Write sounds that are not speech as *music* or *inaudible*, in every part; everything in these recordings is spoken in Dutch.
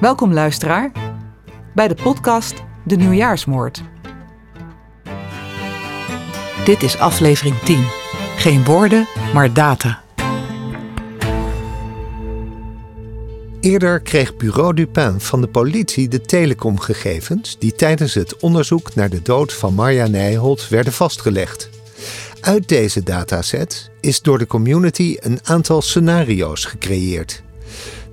Welkom luisteraar bij de podcast De Nieuwjaarsmoord. Dit is aflevering 10. Geen woorden, maar data. Eerder kreeg Bureau Dupin van de politie de telecomgegevens die tijdens het onderzoek naar de dood van Marja Nijholt werden vastgelegd. Uit deze dataset is door de community een aantal scenario's gecreëerd.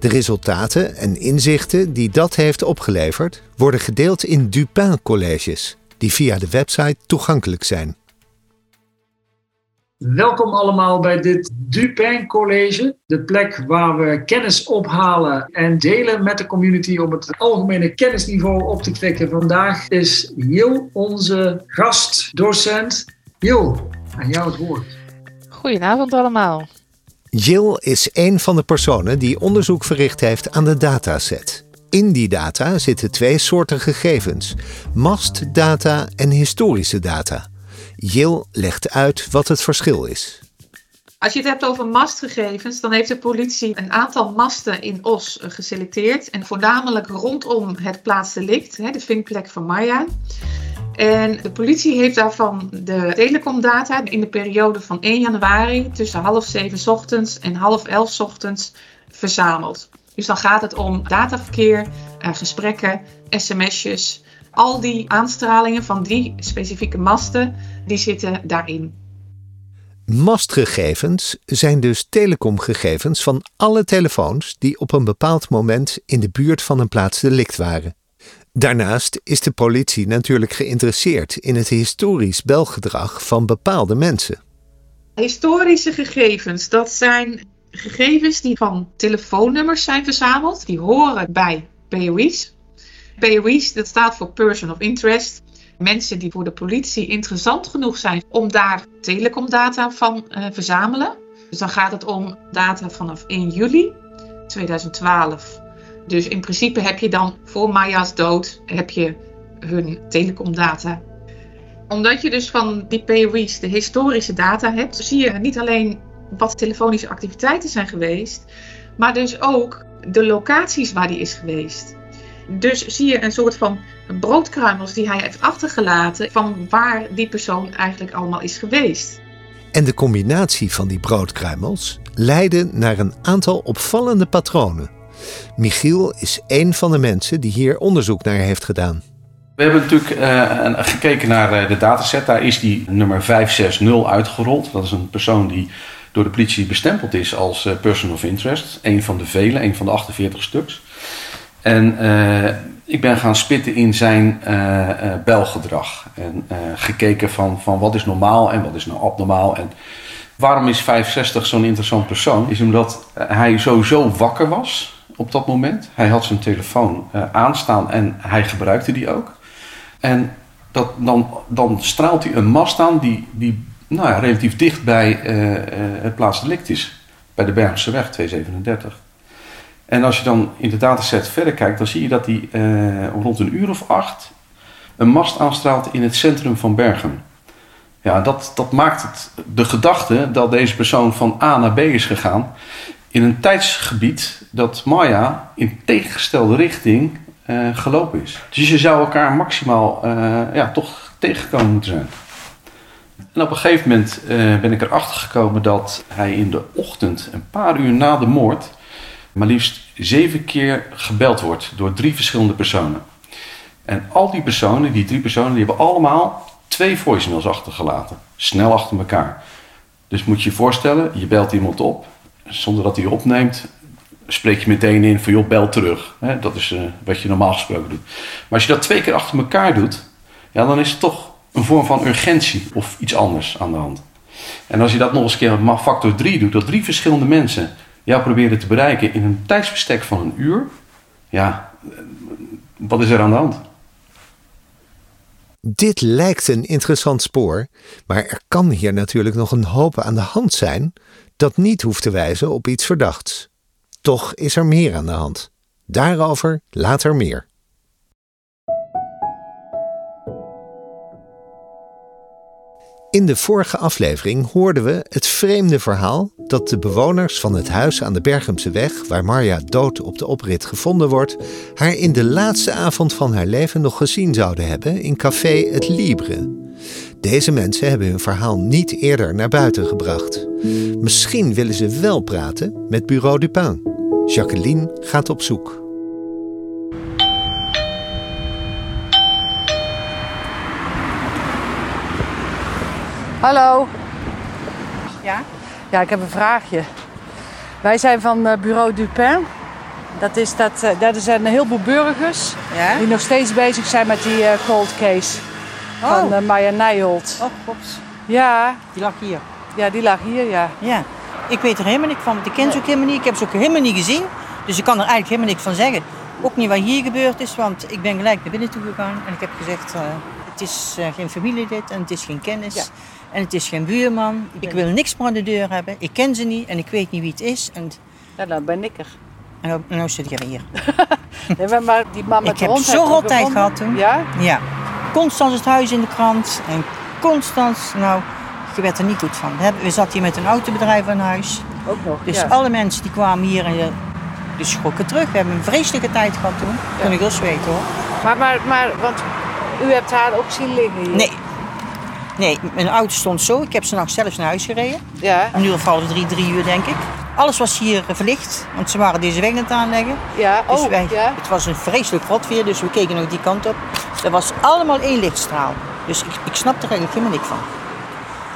De resultaten en inzichten die dat heeft opgeleverd worden gedeeld in Dupin-colleges, die via de website toegankelijk zijn. Welkom allemaal bij dit Dupin College, de plek waar we kennis ophalen en delen met de community om het algemene kennisniveau op te krikken. Vandaag is Jil onze gastdocent. Jil, aan jou het woord. Goedenavond allemaal. Jill is een van de personen die onderzoek verricht heeft aan de dataset. In die data zitten twee soorten gegevens: mastdata en historische data. Jill legt uit wat het verschil is. Als je het hebt over mastgegevens, dan heeft de politie een aantal masten in Os geselecteerd. En voornamelijk rondom het plaatsdelict, de vindplek van Maya. En de politie heeft daarvan de telecomdata in de periode van 1 januari tussen half zeven ochtends en half elf ochtends verzameld. Dus dan gaat het om dataverkeer, eh, gesprekken, sms'jes. Al die aanstralingen van die specifieke masten, die zitten daarin. Mastgegevens zijn dus telecomgegevens van alle telefoons die op een bepaald moment in de buurt van een plaatsdelict waren. Daarnaast is de politie natuurlijk geïnteresseerd in het historisch belgedrag van bepaalde mensen. Historische gegevens, dat zijn gegevens die van telefoonnummers zijn verzameld. Die horen bij POI's. POI's, dat staat voor Person of Interest. Mensen die voor de politie interessant genoeg zijn om daar telecomdata van uh, verzamelen. Dus dan gaat het om data vanaf 1 juli 2012 dus in principe heb je dan voor Maya's dood heb je hun telecomdata. Omdat je dus van die POI's de historische data hebt, zie je niet alleen wat telefonische activiteiten zijn geweest, maar dus ook de locaties waar die is geweest. Dus zie je een soort van broodkruimels die hij heeft achtergelaten van waar die persoon eigenlijk allemaal is geweest. En de combinatie van die broodkruimels leidde naar een aantal opvallende patronen. Michiel is een van de mensen die hier onderzoek naar heeft gedaan. We hebben natuurlijk uh, gekeken naar uh, de dataset. Daar is die nummer 560 uitgerold. Dat is een persoon die door de politie bestempeld is als uh, person of interest. Een van de vele, een van de 48 stuks. En ik ben gaan spitten in zijn belgedrag. En gekeken van, van wat is normaal en wat is nou abnormaal. En waarom is 65 zo'n interessant persoon? Is omdat hij sowieso wakker was op dat moment. Hij had zijn telefoon uh, aanstaan en hij gebruikte die ook. En dat, dan, dan straalt hij een mast aan die, die nou ja, relatief dicht bij uh, uh, het plaatsdelict is. Bij de Bergse weg 237. En als je dan in de dataset verder kijkt, dan zie je dat hij rond een uur of acht een mast aanstraalt in het centrum van Bergen. Ja, dat, dat maakt het, de gedachte dat deze persoon van A naar B is gegaan, in een tijdsgebied dat Maya in tegengestelde richting uh, gelopen is. Dus je zou elkaar maximaal uh, ja, toch tegengekomen moeten zijn. En op een gegeven moment uh, ben ik erachter gekomen dat hij in de ochtend, een paar uur na de moord, maar liefst zeven keer gebeld wordt door drie verschillende personen. En al die personen, die drie personen, die hebben allemaal twee voicemails achtergelaten. Snel achter elkaar. Dus moet je je voorstellen, je belt iemand op zonder dat hij opneemt, spreek je meteen in van joh, bel terug. dat is uh, wat je normaal gesproken doet. Maar als je dat twee keer achter elkaar doet, ja, dan is het toch een vorm van urgentie of iets anders aan de hand. En als je dat nog eens keer factor 3 doet, dat drie verschillende mensen jou proberen te bereiken in een tijdsbestek van een uur, ja, wat is er aan de hand? Dit lijkt een interessant spoor, maar er kan hier natuurlijk nog een hoop aan de hand zijn dat niet hoeft te wijzen op iets verdachts. Toch is er meer aan de hand. Daarover later meer. In de vorige aflevering hoorden we het vreemde verhaal dat de bewoners van het huis aan de Bergemse weg, waar Marja dood op de oprit gevonden wordt, haar in de laatste avond van haar leven nog gezien zouden hebben in café Het Libre. Deze mensen hebben hun verhaal niet eerder naar buiten gebracht. Misschien willen ze wel praten met Bureau Dupin. Jacqueline gaat op zoek. Hallo. Ja? Ja, ik heb een vraagje. Wij zijn van eh, Bureau Dupin. Dat is dat, uh, dat zijn een heleboel burgers Ja? die nog steeds bezig zijn met die eh, cold case. Van uh, Maya Nijholt. Oh, klopt. Ja, Die lag hier. ja, die lag hier, ja. Ja. Ik weet er helemaal niks van, want ik ken ze ook helemaal niet. Ik heb ze ook helemaal niet gezien. Dus ik kan er eigenlijk helemaal niks van zeggen. Ook niet wat hier gebeurd is, want ik ben gelijk naar binnen toe gegaan. En ik heb gezegd, eh, het is eh, geen familielid en het is geen kennis. Ja. En het is geen buurman. Ik wil niks meer aan de deur hebben. Ik ken ze niet en ik weet niet wie het is. En, Ja, dan ben ik er. en nou, nou zit jij hier. *laughs* Nee, maar- die man met Ik de heb hond zo'n heeft hem rottijd gehad toen. Ja? Ja. Constant het huis in de krant. En constant, nou, je werd er niet goed van. We zaten hier met een autobedrijf aan huis. Ook nog. Dus ja. alle mensen die kwamen hier en eh, die schrokken terug. We hebben een vreselijke tijd gehad toen. Kon ik rust weten hoor. Maar, maar, maar, want u hebt haar ook zien liggen hier. Nee. Nee, mijn auto stond zo. Ik heb ze nog zelfs naar huis gereden. Ja, Een uur of half drie, drie uur denk ik. Alles was hier eh, verlicht, want ze waren deze weg aan het aanleggen. ja. Dus Oh, wij, ja. Het was een vreselijk rot weer, dus we keken nog die kant op. Er was allemaal één lichtstraal. Dus ik, ik snapte er eigenlijk helemaal niks van.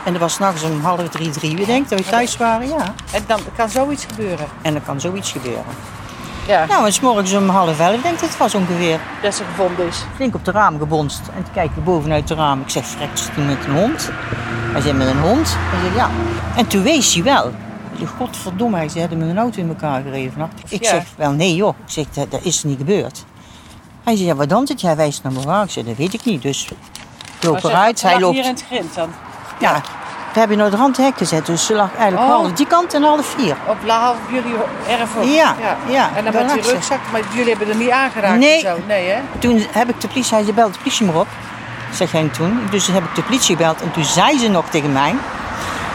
En er was s'nachts om half drie, drie uur denk ik, dat we thuis waren, ja. En dan kan zoiets gebeuren. En dan kan zoiets gebeuren. Ja, Nou, en s'morgens om half elf denk ik dat het was ongeveer. dat ze gevonden is. flink op de raam gebonst. En toen kijk ik bovenuit het raam. Ik zeg, vrek, zit hij met een hond? Hij zei, met een hond? Hij zei, ja. En toen wees hij wel. De godverdomme, hij zei, hadden met een auto in elkaar gereden vannacht. Ik Ja. zeg, wel nee joh. Ik zeg, dat, dat is niet gebeurd. Hij zei, ja, wat dan zit? Hij wijst naar me waar. Ik zei, dat weet ik niet. Dus ik loop Maar eruit. Hij loopt... hier in het grind dan. Ja, we hebben naar de rand hek gezet. Dus ze lag eigenlijk Oh. half die kant en half vier. Op la half jullie erf ook. Ja, ja, En dan met die rugzak, maar jullie hebben er niet aangeraakt Nee. zo. Nee, hè? Toen heb ik de politie, hij zei, bel de politie maar op. Zeg hij toen. Dus toen heb ik de politie gebeld en toen zei ze nog tegen mij.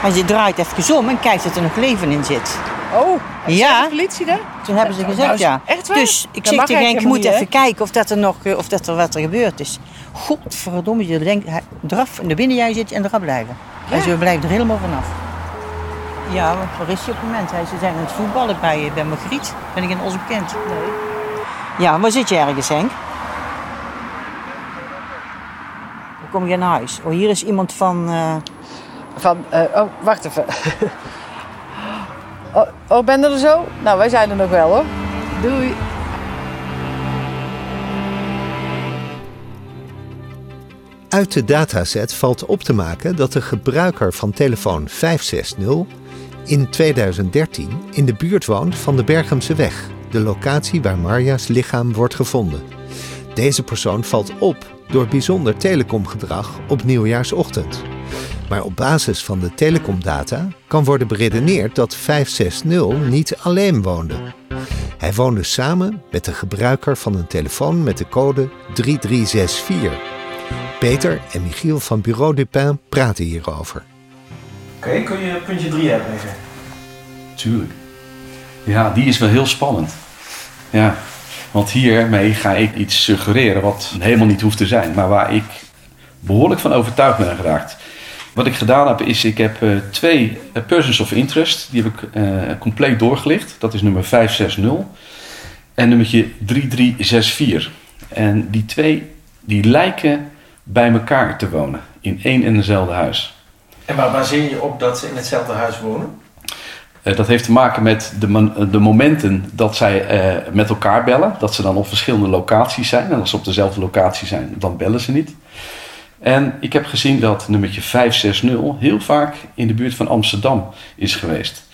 Hij zei, draait even om en kijkt of er nog leven in zit. Oh, Ja. de politie daar? Toen hebben ze gezegd, nou, ja. echt waar? Dus ik zeg tegen Henk, je eigenlijk moet even kijken of, dat er nog, eh, of dat er wat er gebeurd is. Godverdomme, je denkt, hij, eraf, in de binnen jij zit en eraf blijven. Hij zei, we blijven er helemaal vanaf. Ja, maar waar is hij op het moment? Hij ze zijn aan het voetballen bij, eh, bij Margriet. Ben ik in ons bekend? Nee. Ja, waar zit je ergens, Henk? Hoe kom je naar huis? Oh, hier is iemand van... eh, Van, eh, oh, wacht even. *laughs* oh, oh, ben er zo? Nou, wij zijn er nog wel hoor. Doei. Uit de dataset valt op te maken dat de gebruiker van telefoon 560 in 2013 in de buurt woont van de Bergemse weg, de locatie waar Marja's lichaam wordt gevonden. Deze persoon valt op door bijzonder telecomgedrag op nieuwjaarsochtend. Maar op basis van de telecomdata kan worden beredeneerd dat 560 niet alleen woonde. Hij woonde samen met de gebruiker van een telefoon met de code 3364. Peter en Michiel van Bureau Dupin praten hierover. Oké, kun je puntje 3 uitleggen? Tuurlijk. Ja, die is wel heel spannend. Ja, want hiermee ga ik iets suggereren wat helemaal niet hoeft te zijn, maar waar ik behoorlijk van overtuigd ben geraakt. Wat ik gedaan heb, is ik heb eh, twee eh, persons of interest, die heb ik eh, compleet doorgelicht. Dat is nummer 560 en nummertje 3364. En die twee, die lijken bij elkaar te wonen in één en dezelfde huis. En waar baseer je op dat ze in hetzelfde huis wonen? Dat heeft te maken met de, de momenten dat zij met elkaar bellen. Dat ze dan op verschillende locaties zijn. En als ze op dezelfde locatie zijn, dan bellen ze niet. En ik heb gezien dat nummertje 560 heel vaak in de buurt van Amsterdam is geweest.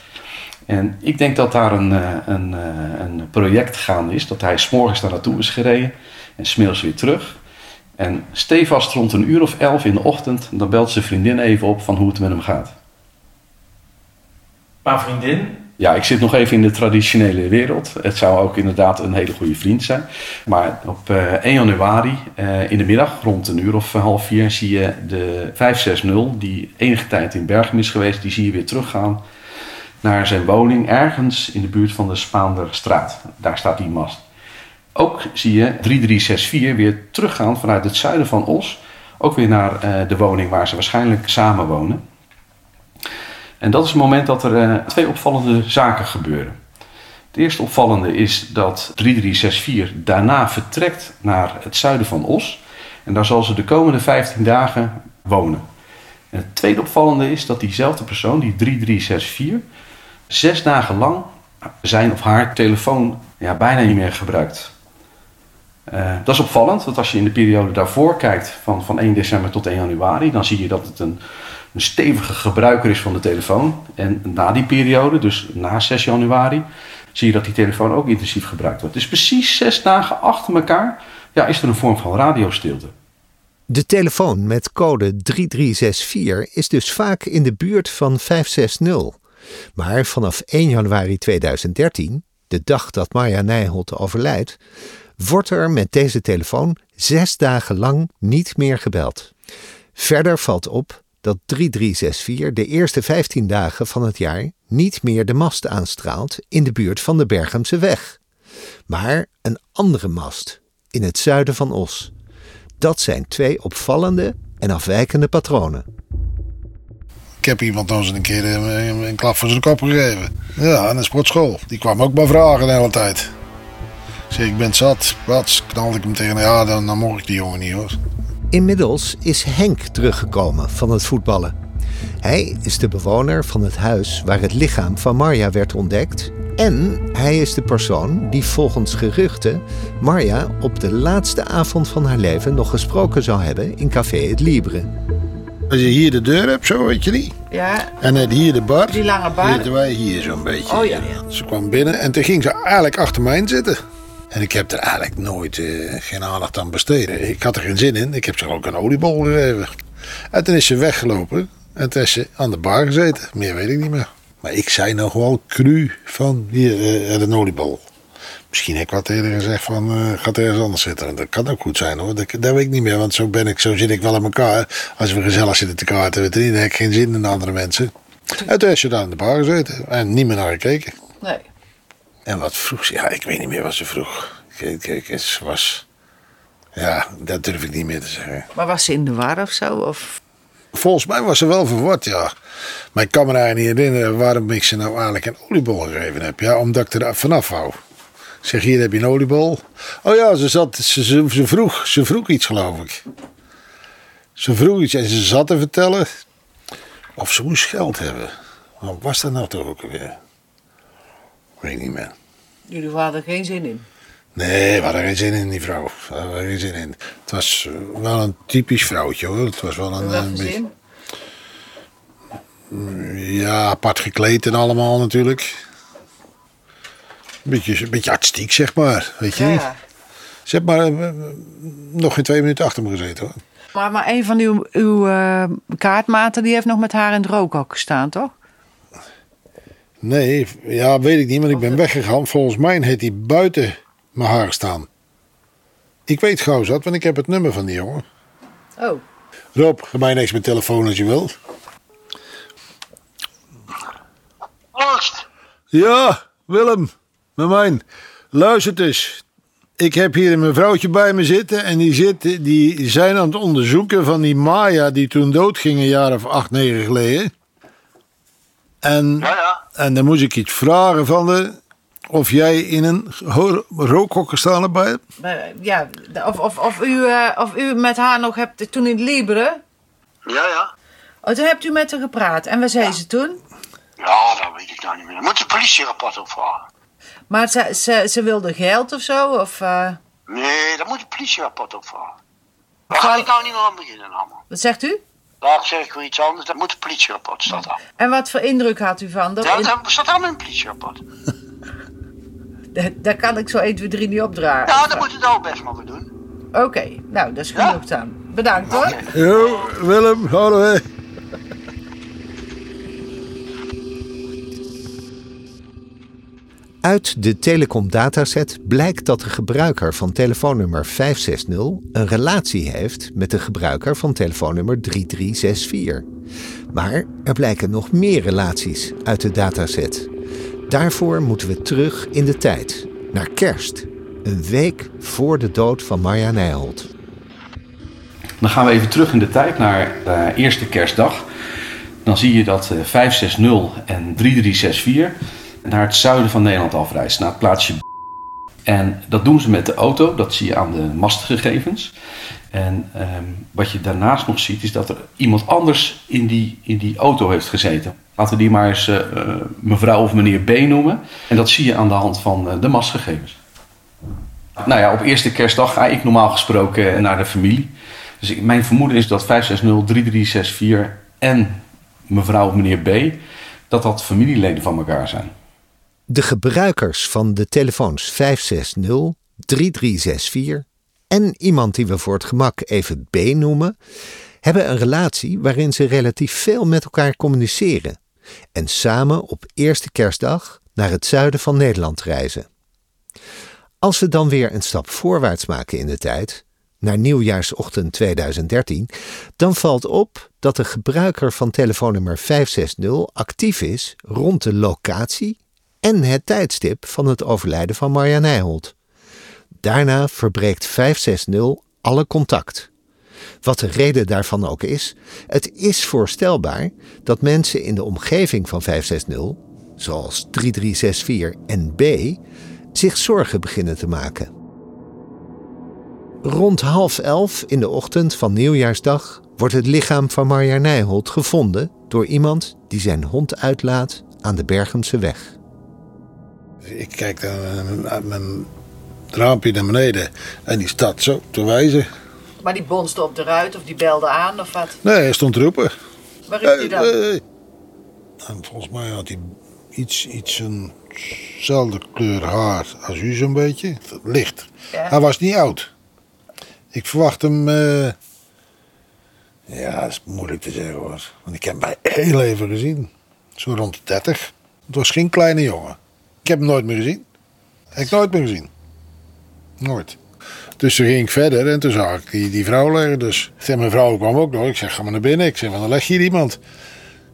En ik denk dat daar een, eh, een, eh, een project gaande is. Dat hij s'morgens daar naartoe is gereden en smiddags weer terug. En stevast rond een uur of elf in de ochtend, dan belt zijn vriendin even op van hoe het met hem gaat. Maar vriendin Ja, ik zit nog even in de traditionele wereld. Het zou ook inderdaad een hele goede vriend zijn. Maar op uh, 1 januari uh, in de middag, rond een uur of half vier, zie je de 560, die enige tijd in Bergen is geweest, die zie je weer teruggaan naar zijn woning ergens in de buurt van de Spaanderstraat. Daar staat die mast. Ook zie je 3364 weer teruggaan vanuit het zuiden van Os, ook weer naar de woning waar ze waarschijnlijk samen wonen. En dat is het moment dat er uh, twee opvallende zaken gebeuren. Het eerste opvallende is dat 3364 daarna vertrekt naar het zuiden van Os. En daar zal ze de komende 15 dagen wonen. En het tweede opvallende is dat diezelfde persoon, die 3364, zes dagen lang zijn of haar telefoon ja, bijna niet meer gebruikt. Uh, dat is opvallend, want als je in de periode daarvoor kijkt, van, van 1 december tot 1 januari, dan zie je dat het een, een stevige gebruiker is van de telefoon. En na die periode, dus na 6 januari, zie je dat die telefoon ook intensief gebruikt wordt. Dus precies zes dagen achter elkaar ja, is er een vorm van radiostilte. De telefoon met code 3364 is dus vaak in de buurt van 560. Maar vanaf 1 januari 2013, de dag dat Marja Nijholt overlijdt, wordt er met deze telefoon zes dagen lang niet meer gebeld. Verder valt op dat 3364 de eerste 15 dagen van het jaar niet meer de mast aanstraalt in de buurt van de Bergemse weg, maar een andere mast in het zuiden van Os. Dat zijn twee opvallende en afwijkende patronen. Ik heb iemand nog eens een keer een, een klap voor zijn kop gegeven. Ja, aan de sportschool. Die kwam ook maar vragen de hele tijd. Ik zei, ik ben zat. Wat? Knalde ik hem tegen. Ja, dan, dan mocht ik die jongen niet hoor. Inmiddels is Henk teruggekomen van het voetballen. Hij is de bewoner van het huis waar het lichaam van Marja werd ontdekt. En hij is de persoon die volgens geruchten Marja op de laatste avond van haar leven nog gesproken zou hebben in Café Het Libre. Als je hier de deur hebt, zo weet je niet. Ja. En net hier de bar. Die lange bar. Zitten wij hier zo'n beetje. Oh ja. Ze kwam binnen en toen ging ze eigenlijk achter mij zitten. En ik heb er eigenlijk nooit uh, geen aandacht aan besteed. Ik had er geen zin in. Ik heb ze ook een oliebol gegeven. En toen is ze weggelopen. En toen is ze aan de bar gezeten. Meer weet ik niet meer. Maar ik zei nog wel cru van hier uh, een oliebol. Misschien heb ik wat eerder gezegd van uh, gaat ergens anders zitten. Dat kan ook goed zijn hoor. Dat, dat weet ik niet meer. Want zo ben ik, zo zit ik wel in elkaar. Als we gezellig zitten te kaarten met dan heb ik geen zin in andere mensen. En toen is ze daar aan de bar gezeten. En niet meer naar gekeken. Nee. En wat vroeg ze? Ja, ik weet niet meer wat ze vroeg. Kijk, kijk, het was... Ja, dat durf ik niet meer te zeggen. Maar was ze in de war of zo? Of... Volgens mij was ze wel verward, ja. Maar ik kan me daar niet herinneren waarom ik ze nou eigenlijk een oliebol gegeven heb. Ja, omdat ik er vanaf hou. Ik zeg, hier heb je een oliebol. Oh ja, ze, zat, ze, ze, ze, vroeg, ze vroeg iets, geloof ik. Ze vroeg iets en ze zat te vertellen of ze moest geld hebben. Wat was dat nou toch ook weer? Weet niet meer. Jullie hadden er geen zin in? Nee, we hadden geen zin in die vrouw. We hadden geen zin in. Het was wel een typisch vrouwtje hoor. Het was wel een, een beetje. Ja, apart gekleed en allemaal natuurlijk. Een beetje, een beetje artistiek, zeg maar. Weet je Ja. niet? Ze heeft maar eh, nog geen twee minuten achter me gezeten hoor. Maar, maar een van uw, uw eh, kaartmaten die heeft nog met haar in het rookhok gestaan, toch? Nee, ja, weet ik niet, want ik ben weggegaan. Volgens mij heeft hij buiten mijn haar staan. Ik weet gauw zat, want ik heb het nummer van die jongen. Oh. Rob, ga mij niks met telefoon als je wil. Oost, Ja, Willem, met mijn. Luister eens. Ik heb hier een mevrouwtje bij me zitten en die, zitten, die zijn aan het onderzoeken van die Maya die toen doodging een jaar of acht, negen geleden. En, ja, ja. en dan moest ik iets vragen van de, of jij in een ho- rookhok gestaan hebt bij Ja, of, of, of, u, eh, of u met haar nog hebt toen in het Libre. Ja, ja. Oh, toen hebt u met haar gepraat. En wat zei ze toen? Ja, dat weet ik nou niet meer. Dan moet de politierapport opvragen. Maar ze, ze, ze wilde geld of zo? Of, eh, Nee, dan moet de politierapport opvragen. Daar ga ik nou niet meer aan beginnen allemaal. wat zegt u? Daar zeg ik weer iets anders. Dat moet het politierapport staat daar. En wat voor indruk had u van? Dat, Ja, dat staat allemaal in het politierapport. *laughs* dat, dat kan ik zo 1, 2, 3 niet opdragen. Ja, dat moet het ook best maar weer doen. Oké, nou, dat is genoeg dan. Bedankt hoor. Jo, Willem, houden Uit de telecom dataset blijkt dat de gebruiker van telefoonnummer 560 een relatie heeft met de gebruiker van telefoonnummer 3364. Maar er blijken nog meer relaties uit de dataset. Daarvoor moeten we terug in de tijd, naar kerst, een week voor de dood van Marja Nijholt. Dan gaan we even terug in de tijd naar de eerste kerstdag. Dan zie je dat 560 en 3364 naar het zuiden van Nederland afreist, naar het plaatsje. En dat doen ze met de auto, dat zie je aan de mastgegevens. En ehm, wat je daarnaast nog ziet, is dat er iemand anders in die, in die auto heeft gezeten. Laten we die maar eens uh, mevrouw of meneer B noemen. En dat zie je aan de hand van uh, de mastgegevens. Nou ja, op eerste kerstdag ga ik normaal gesproken naar de familie. Dus mijn vermoeden is dat 560, 3364 en mevrouw of meneer B, dat dat familieleden van elkaar zijn. De gebruikers van de telefoons 560, 3364 en iemand die we voor het gemak even B noemen, hebben een relatie waarin ze relatief veel met elkaar communiceren en samen op eerste kerstdag naar het zuiden van Nederland reizen. Als we dan weer een stap voorwaarts maken in de tijd, naar nieuwjaarsochtend 2013, dan valt op dat de gebruiker van telefoonnummer 560 actief is rond de locatie en het tijdstip van het overlijden van Marja Nijholt. Daarna verbreekt 560 alle contact. Wat de reden daarvan ook is, het is voorstelbaar dat mensen in de omgeving van 560, zoals 3364 en B, zich zorgen beginnen te maken. Rond half elf in de ochtend van nieuwjaarsdag wordt het lichaam van Marja Nijholt gevonden door iemand die zijn hond uitlaat aan de Bergense weg. Ik kijk dan uit mijn raampje naar beneden en die staat zo te wijzen. Maar die bonste op de ruit of die belde aan of wat? Nee, hij stond te roepen. Waar is hij dan? Hey, hey. En volgens mij had hij iets, iets eenzelfde kleur haar als u zo'n beetje. Licht. Ja. Hij was niet oud. Ik verwacht hem... eh, Ja, dat is moeilijk te zeggen hoor. Want ik heb hem bij heel even gezien. Zo rond de 30. Het was geen kleine jongen. Ik heb hem nooit meer gezien. Heb ik nooit meer gezien. Nooit. Dus toen ging ik verder en toen zag ik die, die vrouw liggen. Dus mijn vrouw kwam ook nog. Ik zeg, ga maar naar binnen. Ik zeg, van, dan leg je hier iemand.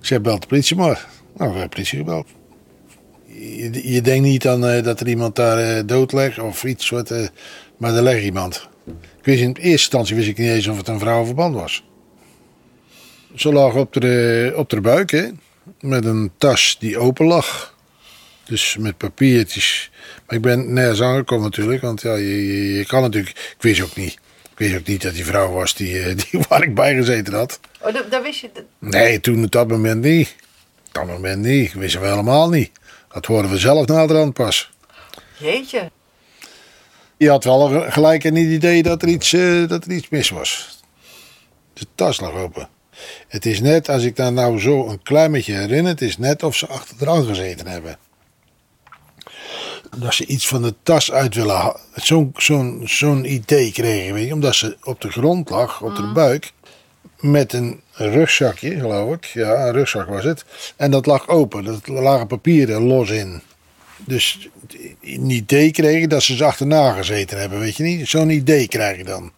Ik zeg, belt de politie maar. Nou, we hebben de politie gebeld. Je, je denkt niet aan eh, dat er iemand daar eh, dood ligt of iets soort. eh, maar er ligt iemand. Ik wist in eerste instantie wist ik niet eens of het een vrouw of een man was. Ze lag op de, op de buik, hè, met een tas die open lag. Dus met papiertjes. Maar ik ben nergens aangekomen natuurlijk, want ja, je, je, je kan natuurlijk... Ik wist ook niet. Ik wist ook niet dat die vrouw was die, eh, *laughs* die waar ik bij gezeten had. Oh, dat, dat wist je. dat- Nee, toen op dat moment niet. Op dat moment niet. Dat wisten we helemaal niet. Dat hoorden we zelf naderhand pas. Jeetje. Je had wel ge- gelijk een idee dat er iets, eh, dat er iets mis was. De tas lag open. Het is net, als ik daar nou zo een klein beetje herinner, het is net of ze achter de rand gezeten hebben. Dat ze iets van de tas uit willen halen. Zo'n zo'n zo'n idee kregen, weet je. Omdat ze op de grond lag, op de buik. Met een rugzakje, geloof ik. Ja, een rugzak was het. En dat lag open. Er lagen papieren los in. Dus een idee kregen dat ze ze achterna gezeten hebben, weet je niet? Zo'n idee krijg je dan.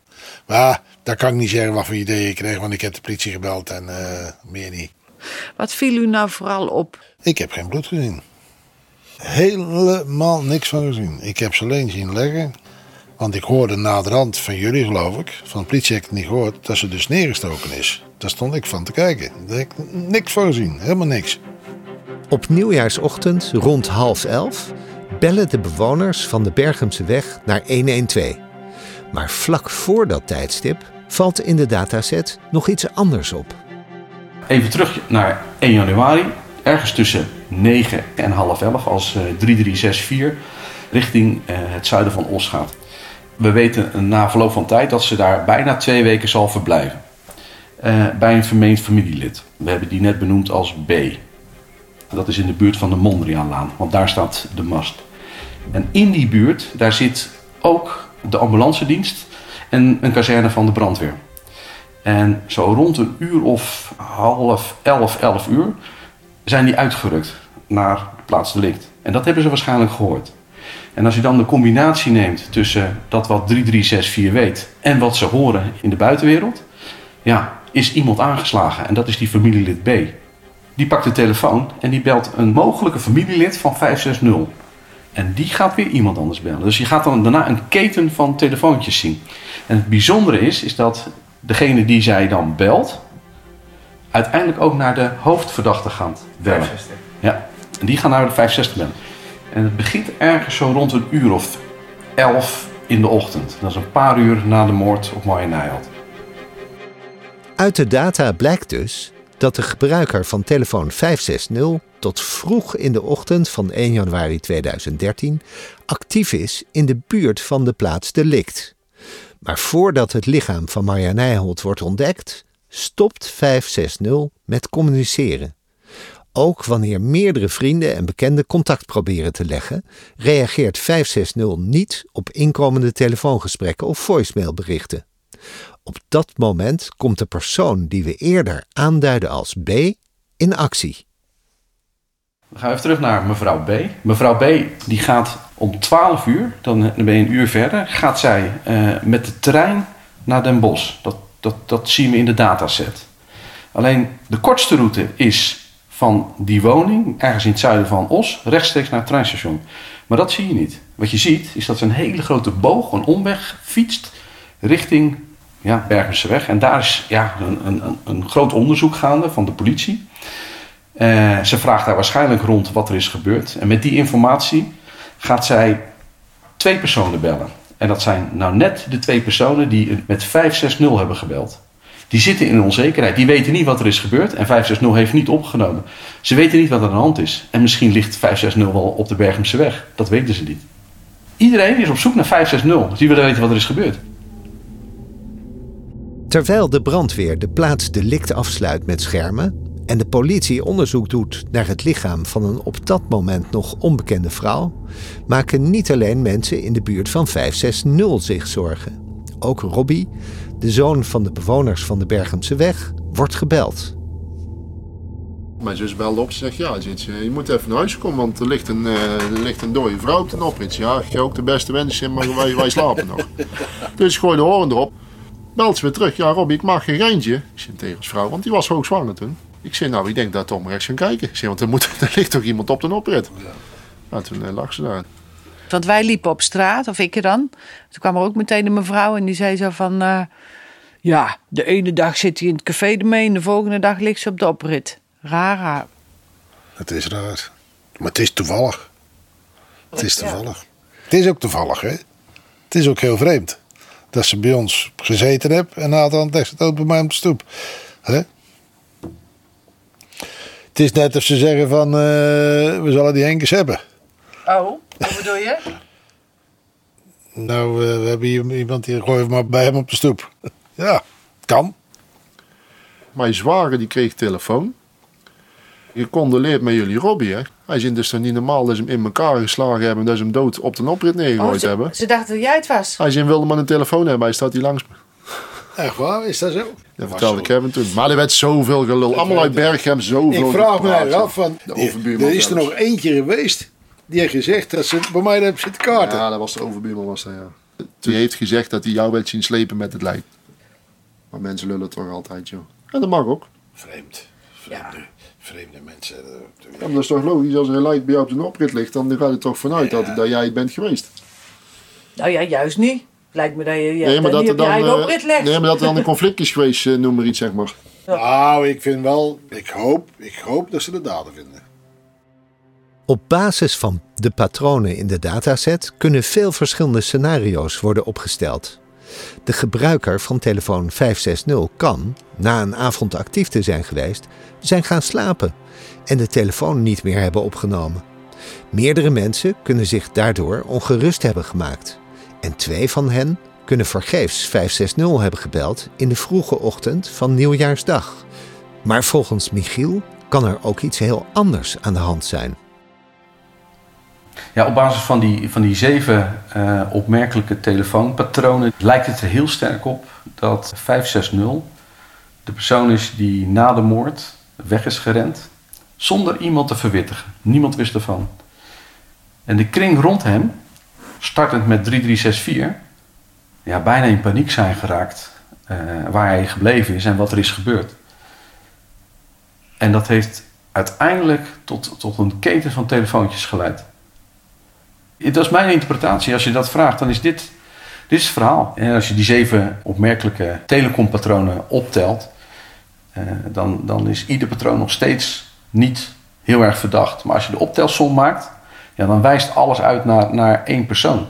Maar daar kan ik niet zeggen wat voor idee ik kreeg, want ik heb de politie gebeld en eh, meer niet. Wat viel u nou vooral op? Ik heb geen bloed gezien. Helemaal niks van gezien. Ik heb ze alleen zien leggen. Want ik hoorde naderhand van jullie, geloof ik, van de politie heb ik het niet gehoord, dat ze dus neergestoken is. Daar stond ik van te kijken. Daar heb ik niks van gezien, helemaal niks. Op nieuwjaarsochtend rond half elf bellen de bewoners van de Bergemse weg naar 112. Maar vlak voor dat tijdstip valt in de dataset nog iets anders op. Even terug naar 1 januari. Ergens tussen 9 en half 11 als eh, 3364 richting eh, het zuiden van Os gaat. We weten na verloop van tijd dat ze daar bijna twee weken zal verblijven. Eh, bij een vermeend familielid. We hebben die net benoemd als B. Dat is in de buurt van de Mondriaanlaan, want daar staat de mast. En in die buurt, daar zit ook de ambulancedienst en een kazerne van de brandweer. En zo rond een uur of half elf, elf uur zijn die uitgerukt naar plaatsdelict. En dat hebben ze waarschijnlijk gehoord. En als je dan de combinatie neemt tussen dat wat 3364 weet en wat ze horen in de buitenwereld, ja, is iemand aangeslagen. En dat is die familielid B. Die pakt de telefoon en die belt een mogelijke familielid van 560. En die gaat weer iemand anders bellen. Dus je gaat dan daarna een keten van telefoontjes zien. En het bijzondere is, is dat degene die zij dan belt, uiteindelijk ook naar de hoofdverdachte gaat bellen. 65. Ja, en die gaan naar de 65 bellen. En het begint ergens zo rond een uur of 11 in de ochtend. Dat is een paar uur na de moord op Marja Nijholt. Uit de data blijkt dus dat de gebruiker van telefoon 560 tot vroeg in de ochtend van 1 januari 2013 actief is in de buurt van de plaats delict. Maar voordat het lichaam van Marja Nijholt wordt ontdekt, stopt 560 met communiceren. Ook wanneer meerdere vrienden en bekenden contact proberen te leggen, reageert 560 niet op inkomende telefoongesprekken of voicemailberichten. Op dat moment komt de persoon die we eerder aanduiden als B in actie. Dan gaan we even terug naar mevrouw B. Mevrouw B die gaat om 12 uur, dan dan ben je een uur verder, gaat zij eh, met de trein naar Den Bosch. Dat, dat, dat zien we in de dataset. Alleen de kortste route is van die woning, ergens in het zuiden van Os, rechtstreeks naar het treinstation. Maar dat zie je niet. Wat je ziet is dat ze een hele grote boog, een omweg, fietst richting ja, Bergenseweg. En daar is ja, een, een, een groot onderzoek gaande van de politie. Eh, ze vraagt daar waarschijnlijk rond wat er is gebeurd. En met die informatie gaat zij twee personen bellen. En dat zijn nou net de twee personen die met 560 hebben gebeld. Die zitten in onzekerheid. Die weten niet wat er is gebeurd. En 560 heeft niet opgenomen. Ze weten niet wat er aan de hand is. En misschien ligt 560 wel op de Bergemse weg. Dat weten ze niet. Iedereen is op zoek naar 560. Die willen weten wat er is gebeurd. Terwijl de brandweer de plaats delict afsluit met schermen en de politie onderzoek doet naar het lichaam van een op dat moment nog onbekende vrouw, maken niet alleen mensen in de buurt van 560 zich zorgen. Ook Robbie, de zoon van de bewoners van de Bergemse weg, wordt gebeld. Mijn zus belde op en zegt, ja, zit je, je moet even naar huis komen, want er ligt een, eh, er ligt een dode vrouw op de oprit. Ja, ik ga ook de beste wensen, maar wij, wij slapen nog. *laughs* Dus ik gooi de horen erop. Belt ze weer terug, ja Robbie, ik mag geen geintje. Ik zei tegen ons vrouw, want die was hoogzwanger toen. Ik zei, nou, ik denk dat Tom rechts gaan kijken. Ik zei, want er, moet, *laughs* er ligt toch iemand op de oprit. Nou, toen eh, lag ze daar. Want wij liepen op straat, of ik er dan. Toen kwam er ook meteen een mevrouw en die zei zo van... eh, ja, de ene dag zit hij in het café ermee en de volgende dag ligt ze op de oprit. Raar, raar. Het is raar. Maar het is toevallig. Het is toevallig. Het is ook toevallig, hè? Het is ook heel vreemd. Dat ze bij ons gezeten heeft en na dan legt ze het ook bij mij op de stoep. Hè? Het is net of ze zeggen van, eh, we zullen die Henkes hebben. Oh, wat bedoel je? Nou, eh, we hebben hier iemand die gooit maar bij hem op de stoep. *laughs* Ja, kan. Mijn zware die kreeg telefoon. Je condoleert met jullie Robbie, hè. Hij is dus niet normaal dat ze hem in elkaar geslagen hebben... en dat ze hem dood op de oprit neergegooid Oh, ze, hebben. ze dachten dat jij het was. Hij zei, wilde maar een telefoon hebben, hij staat hier langs me. Echt waar? Is dat zo? Dat vertelde ik hem toen. Maar er werd zoveel gelul. Allemaal uit Berghem, zoveel Ik vraag me af van, De die- overbuurman er is er nog eentje geweest die heeft gezegd dat ze bij mij hebben zitten kaarten. Ja, dat was de overbuurman, was dat, ja. Die heeft gezegd dat hij jou wil zien slepen met het lijk. Maar mensen lullen toch altijd, joh. En dat mag ook. Vreemd. Vreemde, vreemde mensen. eh, Ja, maar dat is toch logisch, als er een lijk bij jou op de oprit ligt, dan gaat het toch vanuit dat, dat jij het bent geweest. Nou ja, juist niet. Lijkt me dat je ja, nee, maar dat niet er dan, eigen eh, oprit legt. nee, maar dat er dan een conflict is geweest, eh, noem maar iets, zeg maar. Nou, ik vind wel, ik hoop, ik hoop dat ze de dader vinden. Op basis van de patronen in de dataset kunnen veel verschillende scenario's worden opgesteld. De gebruiker van telefoon 560 kan, na een avond actief te zijn geweest, zijn gaan slapen en de telefoon niet meer hebben opgenomen. Meerdere mensen kunnen zich daardoor ongerust hebben gemaakt. En twee van hen kunnen vergeefs 560 hebben gebeld in de vroege ochtend van Nieuwjaarsdag. Maar volgens Michiel kan er ook iets heel anders aan de hand zijn. Ja, op basis van die, van die zeven eh, opmerkelijke telefoonpatronen lijkt het er heel sterk op dat 560 de persoon is die na de moord weg is gerend Zonder iemand te verwittigen. Niemand wist ervan. En de kring rond hem, startend met 3364, ja, bijna in paniek zijn geraakt uh, waar hij gebleven is en wat er is gebeurd. En dat heeft uiteindelijk tot, tot een keten van telefoontjes geleid. Dat is mijn interpretatie. Als je dat vraagt, dan is dit, dit is het verhaal. En als je die zeven opmerkelijke telecompatronen optelt, uh, dan, dan is ieder patroon nog steeds niet heel erg verdacht. Maar als je de optelsom maakt, ja, dan wijst alles uit naar, naar één persoon.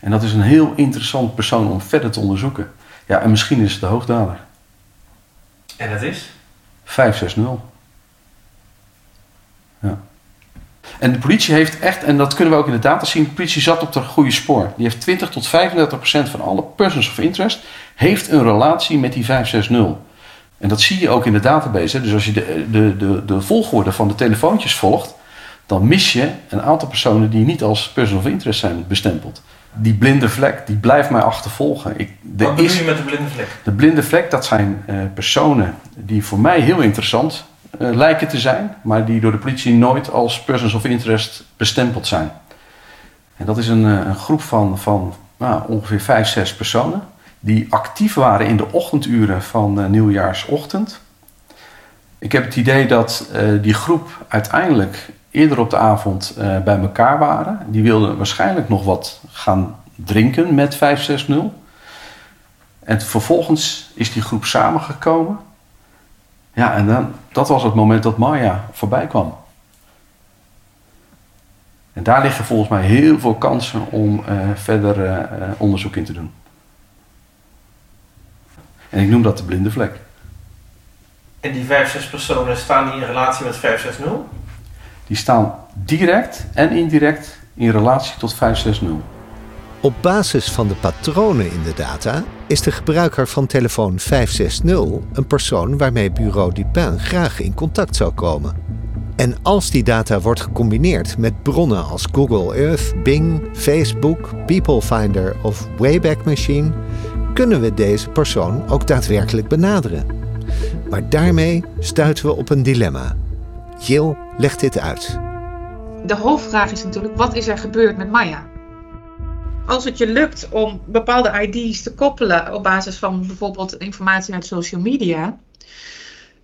En dat is een heel interessant persoon om verder te onderzoeken. Ja, en misschien is het de hoogdaler. En dat is? 560. Ja. En de politie heeft echt, en dat kunnen we ook in de data zien, de politie zat op het goede spoor. Die heeft 20 tot 35 procent van alle persons of interest heeft een relatie met die 560. En dat zie je ook in de database. Hè. Dus als je de, de, de, de volgorde van de telefoontjes volgt, dan mis je een aantal personen die niet als person of interest zijn bestempeld. Die blinde vlek, die blijft mij achtervolgen. Ik, Wat bedoel je met de blinde vlek? De blinde vlek, dat zijn uh, personen die voor mij heel interessant uh, lijken te zijn, maar die door de politie nooit als persons of interest bestempeld zijn. En dat is een, uh, een groep van, van nou, ongeveer vijf, zes personen die actief waren in de ochtenduren van nieuwjaarsochtend. Ik heb het idee dat die groep uiteindelijk eerder op de avond uh, bij elkaar waren. Die wilden waarschijnlijk nog wat gaan drinken met 560. En vervolgens is die groep samengekomen. Ja, en dan, dat was het moment dat Maya voorbij kwam. En daar liggen volgens mij heel veel kansen om uh, verder uh, onderzoek in te doen. En ik noem dat de blinde vlek. En die 5, 6 personen staan die in relatie met 560? Die staan direct en indirect in relatie tot 560. Op basis van de patronen in de data is de gebruiker van telefoon 560 een persoon waarmee Bureau Dupin graag in contact zou komen. En als die data wordt gecombineerd met bronnen als Google Earth, Bing, Facebook, People Finder of Wayback Machine, kunnen we deze persoon ook daadwerkelijk benaderen. Maar daarmee stuiten we op een dilemma. Jill legt dit uit. De hoofdvraag is natuurlijk: wat is er gebeurd met Maya? Als het je lukt om bepaalde ID's te koppelen op basis van bijvoorbeeld informatie uit social media,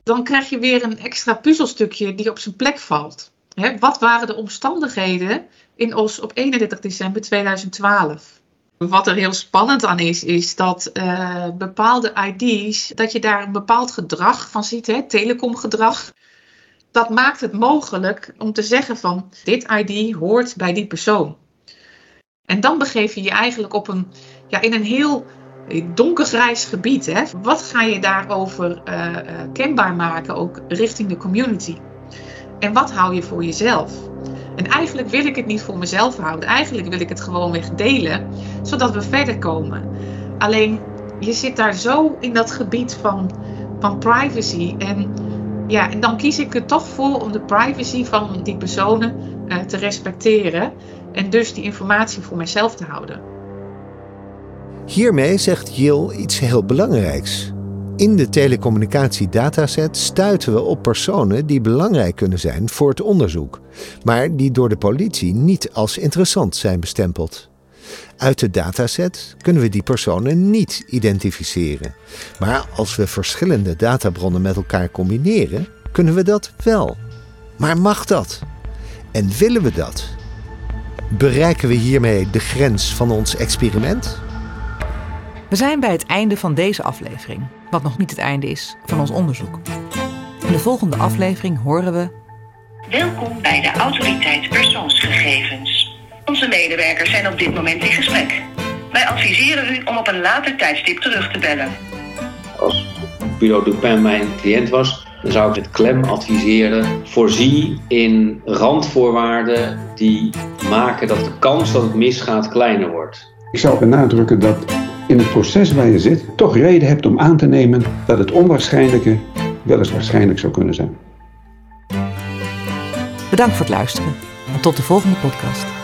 dan krijg je weer een extra puzzelstukje die op zijn plek valt. Wat waren de omstandigheden in Os op 31 december 2012? Wat er heel spannend aan is, is dat uh, bepaalde ID's, dat je daar een bepaald gedrag van ziet, telecomgedrag dat maakt het mogelijk om te zeggen van dit ID hoort bij die persoon. En dan begeef je je eigenlijk op een, ja, in een heel donkergrijs gebied. Hè? Wat ga je daarover uh, kenbaar maken, ook richting de community? En wat hou je voor jezelf? En eigenlijk wil ik het niet voor mezelf houden. Eigenlijk wil ik het gewoon weer delen, zodat we verder komen. Alleen, je zit daar zo in dat gebied van, van privacy. En ja, en dan kies ik er toch voor om de privacy van die personen uh, te respecteren en dus die informatie voor mijzelf te houden. Hiermee zegt Jill iets heel belangrijks. In de telecommunicatiedataset stuiten we op personen die belangrijk kunnen zijn voor het onderzoek, maar die door de politie niet als interessant zijn bestempeld. Uit de dataset kunnen we die personen niet identificeren. Maar als we verschillende databronnen met elkaar combineren, kunnen we dat wel. Maar mag dat? En willen we dat? Bereiken we hiermee de grens van ons experiment? We zijn bij het einde van deze aflevering, wat nog niet het einde is van ons onderzoek. In de volgende aflevering horen we. Welkom bij de Autoriteit Persoonsgegevens. Onze medewerkers zijn op dit moment in gesprek. Wij adviseren u om op een later tijdstip terug te bellen. Als Bureau Dupin mijn cliënt was, dan zou ik het klem adviseren. Voorzie in randvoorwaarden die maken dat de kans dat het misgaat kleiner wordt. Ik zou benadrukken dat in het proces waar je zit toch reden hebt om aan te nemen dat het onwaarschijnlijke wel eens waarschijnlijk zou kunnen zijn. Bedankt voor het luisteren en tot de volgende podcast.